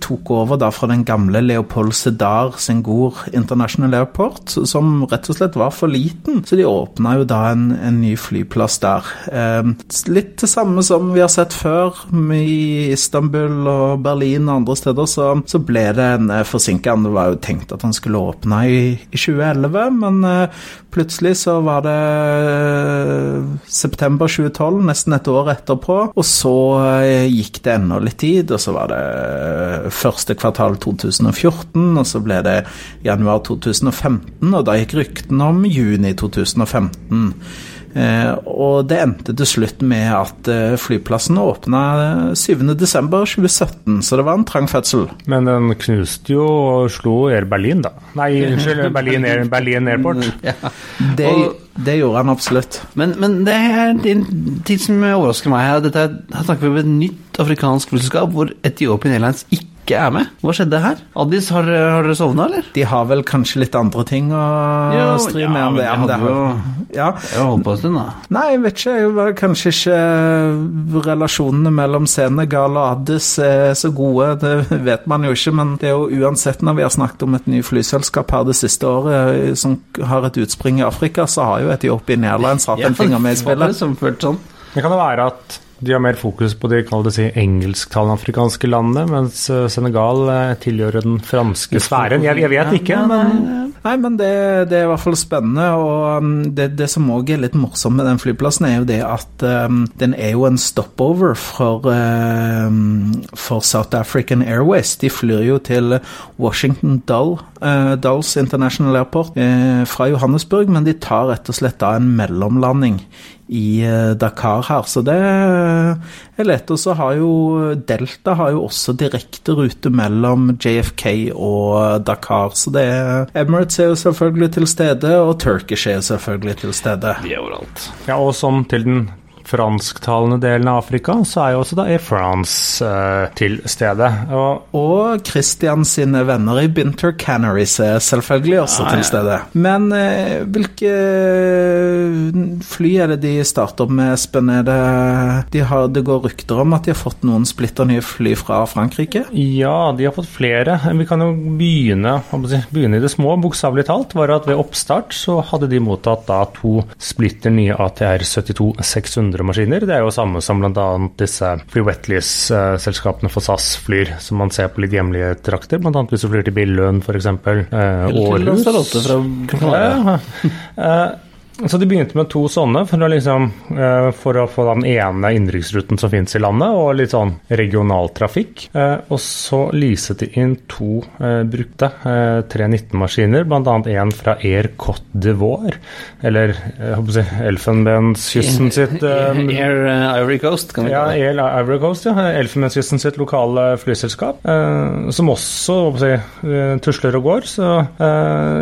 tok over da fra den gamle Leopold Sedar Senghor International Airport, som rett og slett var for liten. Så de åpna jo da en, en, ny flyplass der. Eh, litt det samme som vi har sett før i Istanbul og Berlin og andre steder, så, så ble det en forsinka. Det var jo tenkt at han skulle åpne i, i 2011, men plutselig så var det september 2012, nesten et år etterpå. Og så eh, gikk det enda litt tid, og så var det eh, første kvartal 2014, og så ble det januar 2015, og da gikk ryktene om juni 2015. Eh, og det endte til slutt med at eh, flyplassen åpna 7.12.2017, så det var en trang fødsel. Men den knuste jo og slo Air Berlin, da. Nei, unnskyld, Berlin, Air, Berlin Airport. Ja. Det, det, gjorde han absolutt. Men, men det er en ting som overrasker meg her. Dette, her snakker vi om et nytt afrikansk flyselskap hvor Etiopien Airlines ikke ikke er med. Hva skjedde her? Addis, har, har dere sovna, eller? De har vel kanskje litt andre ting å stri med. Ja, men det, Jeg det jo ja. Holdt på en stund, da. Nei, jeg vet ikke. Jeg var kanskje ikke relasjonene mellom Senegal og Addis er så gode. Det vet man jo ikke, men det er jo uansett når vi har snakket om et nytt flyselskap her det siste året som har et utspring i Afrika, så har jo Etiopia Airlines hatt en finger med i spillet. Sånn. Det kan jo være at de har mer fokus på de si, engelsktalende afrikanske landene, mens eh, Senegal eh, tilhører den franske sfæren. Jeg, jeg vet ikke, men Nei, men det, det, er i hvert fall spennende. Og um, det, det som òg er litt morsomt med den flyplassen, er jo det at um, den er jo en stopover for, um, for South African Airways. De flyr jo til Washington Dull, uh, Dulles International Airport uh, fra Johannesburg, men de tar rett og slett da en mellomlanding i eh, Dakar her. Så det er lett. Og så har jo Delta har jo også direkte rute mellom JFK og Dakar. Så det er Emirates er jo selvfølgelig til stede, og Turkish er jo selvfølgelig til stede. De er overalt. Ja, og som til den fransktalende delen av Afrika, så er jo også da Air France eh, til stede. Og, og Christian sine venner i Binter Canaries er selvfølgelig også ja, til stede. Ja. Men eh, hvilke fly er det de starter opp med, Espen? Er det, de har, det går rykter om at de har fått noen splitter nye fly fra Frankrike? Ja, de har fått flere. Vi kan jo begynne, begynne i det små. Bokstavelig talt var at ved oppstart så hadde de mottatt da to splitter nye ATR 72 600 andre maskiner. Det er jo samme som bl.a. disse Free Wetleys-selskapene for SAS flyr, som man ser på litt hjemlige trakter. Bl.a. hvis du flyr til Billund, f.eks. Eh, Århus. Så de begynte med to sånne for å, liksom, eh, for å få den ene innenriksruten som finnes i landet, og litt sånn regionaltrafikk. Eh, og så leaset de inn to eh, brukte 319-maskiner, bl.a. en fra Air Cote d'Ivoire, eller si Elfenbenskysten sitt Air Ivory Coast, kan vi ja, Air Ivory Coast, ja. Elfenbenskysten sitt lokale flyselskap, som også si, tusler og går, så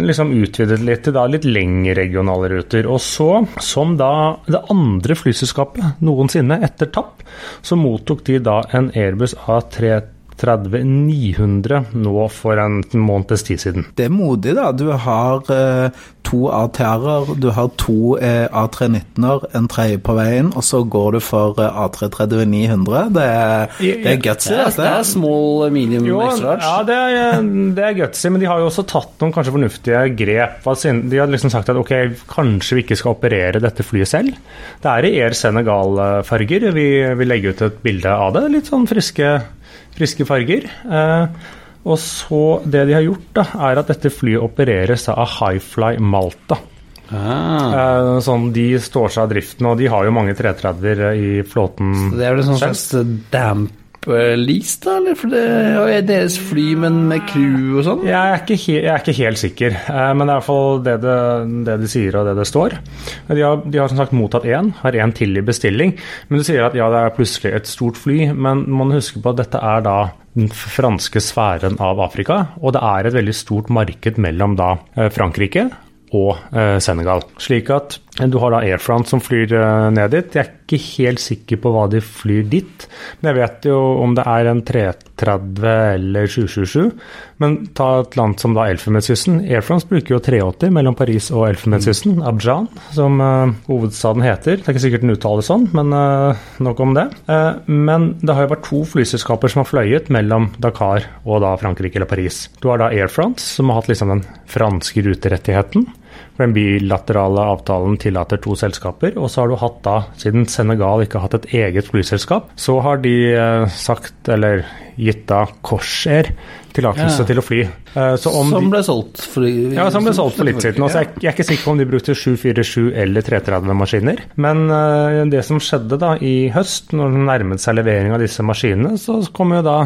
liksom utvidet litt til da litt lengre regionale ruter. Og så, som da det andre flyselskapet noensinne etter TAP, så mottok de da en Airbus A3 330-900 nå for en måneds tid siden. Det er modig, da. Du har eh, to ATR-er, du har to eh, A319-er, en tredje på veien, og så går du for eh, A330-900. Det, er- det er gutsy, Det det er small, medium, Jo, extra large. ja, det er, det er gutsy, men de har jo også tatt noen kanskje fornuftige grep. De har liksom sagt at ok, kanskje vi ikke skal operere dette flyet selv. Det er i Air Senegal-farger. Vi vi legger ut et bilde av det. Litt sånn friske, friske farger. Eh, og så Det de har gjort, da, er at dette flyet opereres av Highfly Malta. Ah. Eh, sånn, De står seg av driften, og de har jo mange 330-er i flåten. Så Det er vel en sånn slags damp eh, lease, da? Eller? For det er deres fly, men med crew og sånn? Jeg jeg er ikke helt sikker, eh, men det er i hvert fall det, det, det de sier og det det står. De har, de har som sagt mottatt én, har én til i bestilling. Men de sier at ja, det er plutselig et stort fly, men man husker på at dette er da den franske sfæren av Afrika, og det er et veldig stort marked mellom da eh, Frankrike og eh, Senegal. Slik at eh, du har da Air France som flyr eh, ned dit. Jeg er ikke helt sikker på hva de flyr dit, men jeg vet jo om det er en 330 eller 777. Men ta et land som da Elfenbenskysten. Air France bruker jo 380 mellom Paris og Elfenbenskysten, Abjan, som uh, hovedstaden heter. Det er ikke sikkert den uttales sånn, men uh, nok om det. Uh, men det har jo vært to flyselskaper som har fløyet mellom Dakar og da Frankrike eller Paris. Du har da Air France, som har hatt liksom den franske ruterettigheten. For Den bilaterale avtalen tillater to selskaper. Og så har du hatt da, siden Senegal ikke har hatt et eget flyselskap, så har de eh, sagt, eller gitt da Corsair tillatelse Ja. til å fly. Eh, så om Som de, ble solgt for ja, som ble solgt for litt siden. Altså, jeg, jeg er ikke sikker på om de brukte 747 eller 330-maskiner. Men uh, det som skjedde da i høst, når det nærmet seg levering av disse maskinene, så kom jo da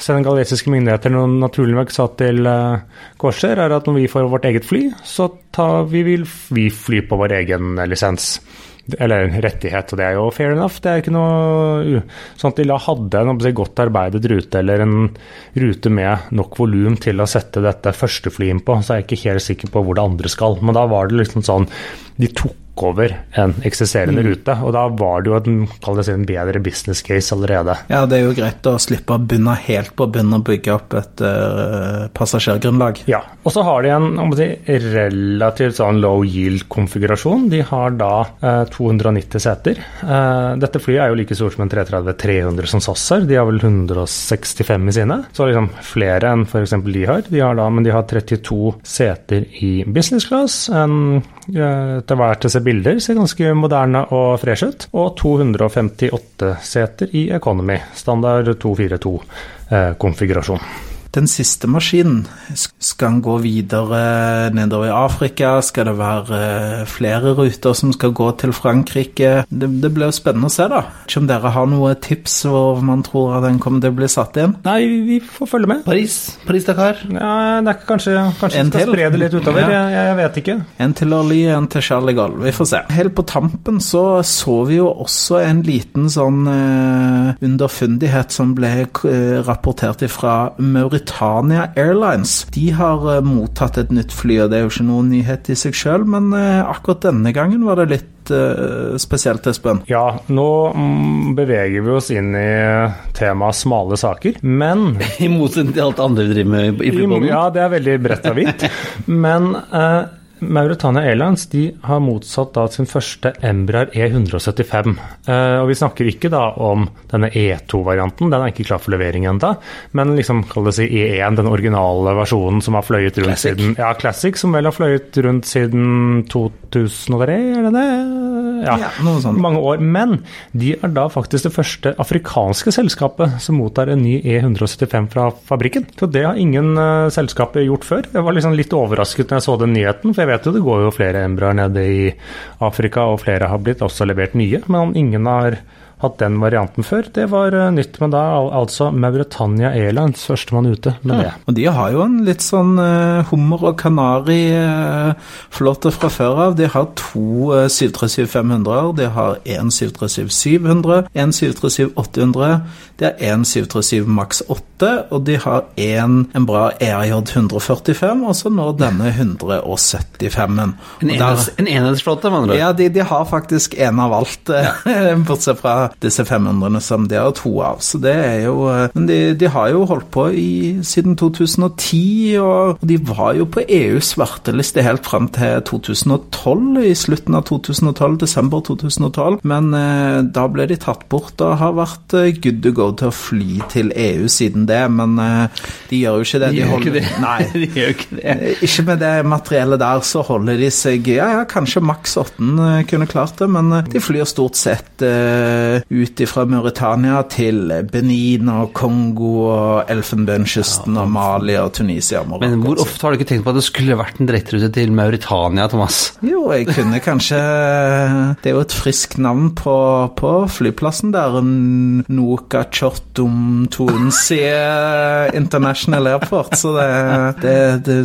senegalesiske myndigheter noen naturlig nok sa til uh, Korser, er at når vi får vårt eget fly, så tar vi, vil vi fly på vår egen lisens. Eller rettighet, og det er jo fair enough. Det er ikke noe sånn at de hadde en godt arbeidet rute, eller en rute med nok volum til å sette dette første flyet inn på, så er jeg ikke helt sikker på hvor det andre skal. Men da var det liksom sånn De tok over en eksisterende rute, og da var det jo det si, en bedre business case allerede. Ja, det er jo greit å slippe å begynne helt på bunnen og bygge opp et uh, passasjergrunnlag. Ja, og så har de en om å si, relativt sånn low yield-konfigurasjon. De har da uh, 290 seter. Uh, dette flyet er jo like stort som en 330-300 som SAS har. De har vel 165 i sine. Så liksom flere enn f.eks. de har. De har da, men de har 32 seter i business class. En, eh, etter hvert å se bilder ser ganske moderne og fresh ut. Og 258 seter i economy. Standard 242-konfigurasjon. Den siste maskinen, skal den gå videre nedover i Afrika? Skal det være eh, flere ruter som skal gå til Frankrike? Det, det blir jo spennende å se, da. Ikke om dere har noen tips hvor man tror at den kommer til å bli satt inn? Nei, vi får følge med. Paris. Paris-Dakar. Ja, det er kanskje, kanskje vi skal spre det litt utover. Ja. Jeg, jeg vet ikke. En til Orly, en til Charlie Gall. Vi får se. Helt på tampen så så vi jo også en liten sånn eh, underfundighet som ble eh, rapportert fra Mauritania Airlines. De har eh, mottatt et nytt fly, og det er jo ikke noen nyhet i seg sjøl, men eh, akkurat denne gangen var det litt eh, spesielt, Espen. Ja, nå mm, beveger vi oss inn i temaet smale saker, men I motsetning til alt andre vi driver med i I- Ja, det er veldig bredt og hvitt. Men eh, Mauritania Airlines de har motsatt da sin første Embraer E175. Eh, og vi snakker ikke da om denne E2-varianten, den er ikke klar for levering ennå. Men liksom, kall det si E1, den originale versjonen som har fløyet rundt Classic. siden Ja, Classic, som vel har fløyet rundt siden 2003, er det det? Ja, Ja, mange år. Men de er da faktisk det første afrikanske selskapet som mottar en ny E175 fra fabrikken. Så det har ingen uh, selskaper gjort før. Jeg var liksom litt overrasket når jeg så den nyheten, for jeg vet jo det går jo flere Embraer nede i Afrika, og flere har blitt også levert nye, men ingen har hatt den varianten før. Det var eh, nytt, men da al- altså Mauritania Airlines førstemann ute med det. Og de har jo en litt sånn uh, hummer- og kanari-flåte fra før av. De har to uh, 737-500-er, de har én 737-700, en 737-800, det er en 737 Max 8 og de har en, en bra ERJ 145, og så nå denne 175-en. En, enhets, en enhetsflåte, med andre ord. Ja, de, de, har faktisk en av alt, ja. bortsett fra disse 500-ene som de har to av. Så det er jo eh, Men de, de har jo holdt på i, siden 2010, og de var jo på EUs svarteliste helt fram til 2012, i slutten av 2012, desember 2012. Men eh, da ble de tatt bort og har vært eh, good to go til å fly til EU siden det. Men eh, de gjør jo ikke det. De, gjør holder, ikke det. Nei. de gjør ikke det. Eh, Ikke med det materiellet der, så holder de seg Ja, ja, kanskje maks 8 eh, kunne klart det, men de flyr stort sett uh, ut fra Mauritania til Benin og Kongo og Elfenbenskysten og Mali og Tunisia og Marokko. Men hvor ofte har du ikke tenkt på at det skulle vært en direkterute til Mauritania, Thomas? Jo, jeg kunne kanskje Det er jo et friskt navn på, på flyplassen der. Nuka Chotum Tunsi International Airport. Så det, det, det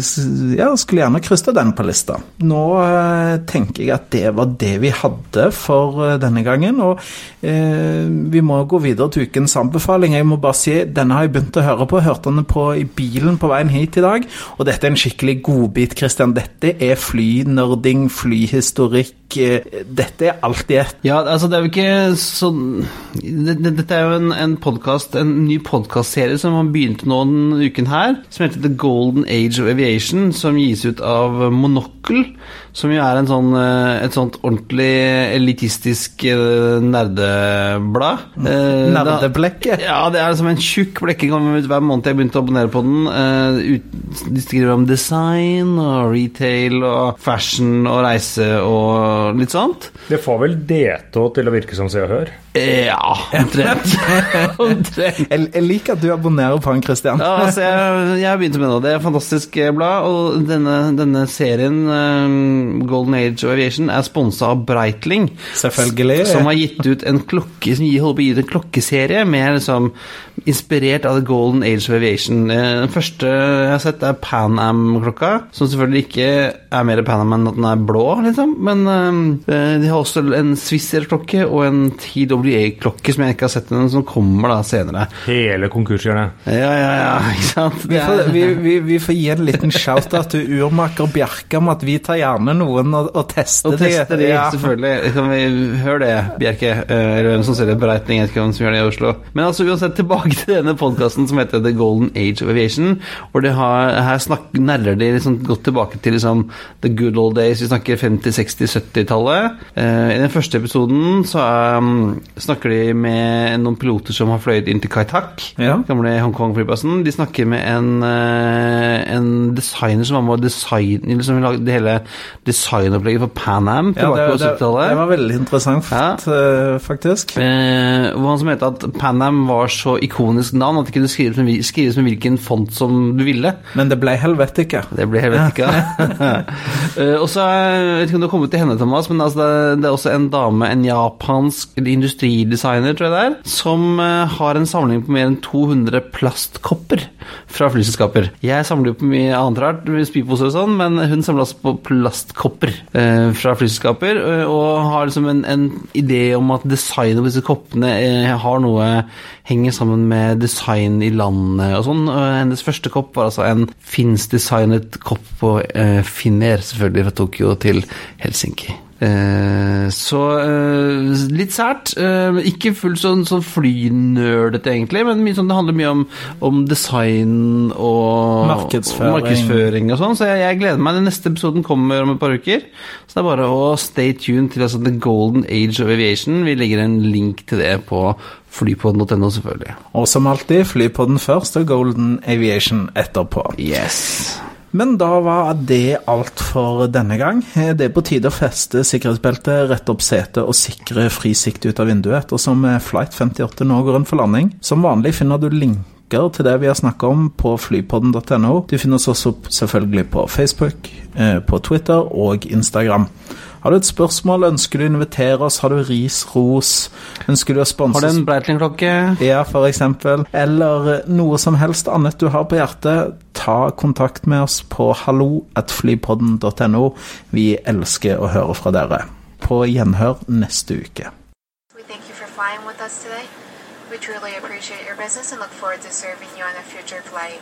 Ja, skulle gjerne kryssa den på lista. Nå eh, tenker jeg at det var det vi hadde for eh, denne gangen. Og eh, vi må gå videre til ukens anbefaling. Jeg må bare si, denne har jeg begynt å høre på. Hørte den på i bilen på veien hit i dag. Og dette er en skikkelig godbit, Christian. Dette er flynerding, flyhistorikk. eh, Dette er alt i ett. Ja, altså det er jo ikke sånn det- det- Dette er jo en, en podcast, en ny podkastserie som har begynt nå denne uken her, som heter The Golden Age of Aviation, som gis ut av Monocle, som jo er en sånn, eh, et sånt ordentlig elitistisk eh, nerdeblad. Eh, Nerdeblekket. Ja, det er som en tjukk blekke kommer ut hver måned. Jeg begynte å abonnere på den. Eh, de skriver om design og retail og fashion og reise og litt sånt. Det får vel D2 til å virke som Se og Hør. Ja, omtrent. Jeg, jeg liker at du abonnerer på han, Christian. Ja, altså jeg, jeg begynte med det. Det er et fantastisk blad. Og denne, denne serien, Golden Age of Aviation, er sponsa av Breitling. Selvfølgelig. Som har gitt ut en klokke Som holder på å gi ut en klokkeserie med liksom inspirert av The Golden Age of Aviation. Eh, Den første jeg har sett, er Pan Am-klokka, som selvfølgelig ikke er mer Pan Am enn at den er blå, liksom. Men eh, de har også en Swissair-klokke og en TWA-klokke som jeg ikke har sett ennå, som kommer da senere. Hele konkurshjørnet. Ja, ja, ja, ikke sant? Vi får, vi, vi, vi får gi en liten shout-out til urmaker Bjerke om at vi tar gjerne noen og, og tester Og teste de, Ja. selvfølgelig. Kan vi høre det, Bjerke? Eh, Eller hvem som selger? Jeg vet ikke hvem som gjør det i Oslo. Men altså uansett, tilbake til denne podkasten som heter The Golden Age of Aviation. Hvor de har, her snakker, nærrer de liksom godt tilbake til liksom the good old days. Vi snakker 50-, 60-, 70-tallet. Eh, I den første episoden så um, snakker de med noen piloter som har fløyet inn til Kai Tak, Ja. gamle Hongkong-flyplassen. De snakker med en, eh, en designer som var med å designe liksom, det hele designopplegget for Pan Am Ja, det, på det, det 70-tallet. var veldig interessant, Ja. eh, faktisk. Eh, hvor han som mente at Pan Am var så ikonisk navn at det kunne skrives med, skrives med hvilken font som du ville. Men det ble Helvetica. Det ble Helvetica. Eh, og så er- jeg vet ikke om du har kommet til henne, Thomas, men altså det, det er også en dame, en japansk industridesigner, tror jeg det er, som eh, har en samling på mer enn 200 plastkopper fra flyselskaper. Jeg samler jo på mye annet rart, spyposer og sånn, men hun samler altså på plastkopper eh, fra flyselskaper, eh, og har liksom en, en idé om at designet på disse koppene eh, har noe henger sammen med design i landet og sånn. Hennes første kopp var altså en finsk-designet kopp på eh, Finner, selvfølgelig fra Tokyo til Helsinki. Eh, så eh, litt sært. Eh, ikke fullt sånn, sånn flynerdete, egentlig, men sånn, det handler mye om, om design og Markedsføring. og markedsføring og sånn. Så jeg, jeg gleder meg. Den neste episoden kommer om et par uker. Så det er bare å stay tuned til altså, The Golden Age of Aviation. Vi legger en link til det på flypodden.no, selvfølgelig. Og som alltid, fly på den først og Golden Aviation etterpå. Yes. Men da var det alt for denne gang. Det er på tide å feste sikkerhetsbeltet, rette opp setet og sikre fri sikt ut av vinduet, ettersom Flight 58 nå går inn for landing. Som vanlig finner du linker til det vi har snakka om på flypodden.no. Du finner oss også selvfølgelig på Facebook, eh, på Twitter og Instagram. Har du et spørsmål, ønsker du å invitere oss, har du ris, ros, ønsker du å sponse Har du en Breitling-klokke? ja, for eksempel. Eller eh, noe som helst annet du har på hjertet, ta kontakt med oss på halloatflypodden.no. Vi elsker å høre fra dere. På gjenhør neste uke. We truly appreciate your business and look forward to serving you on a future flight.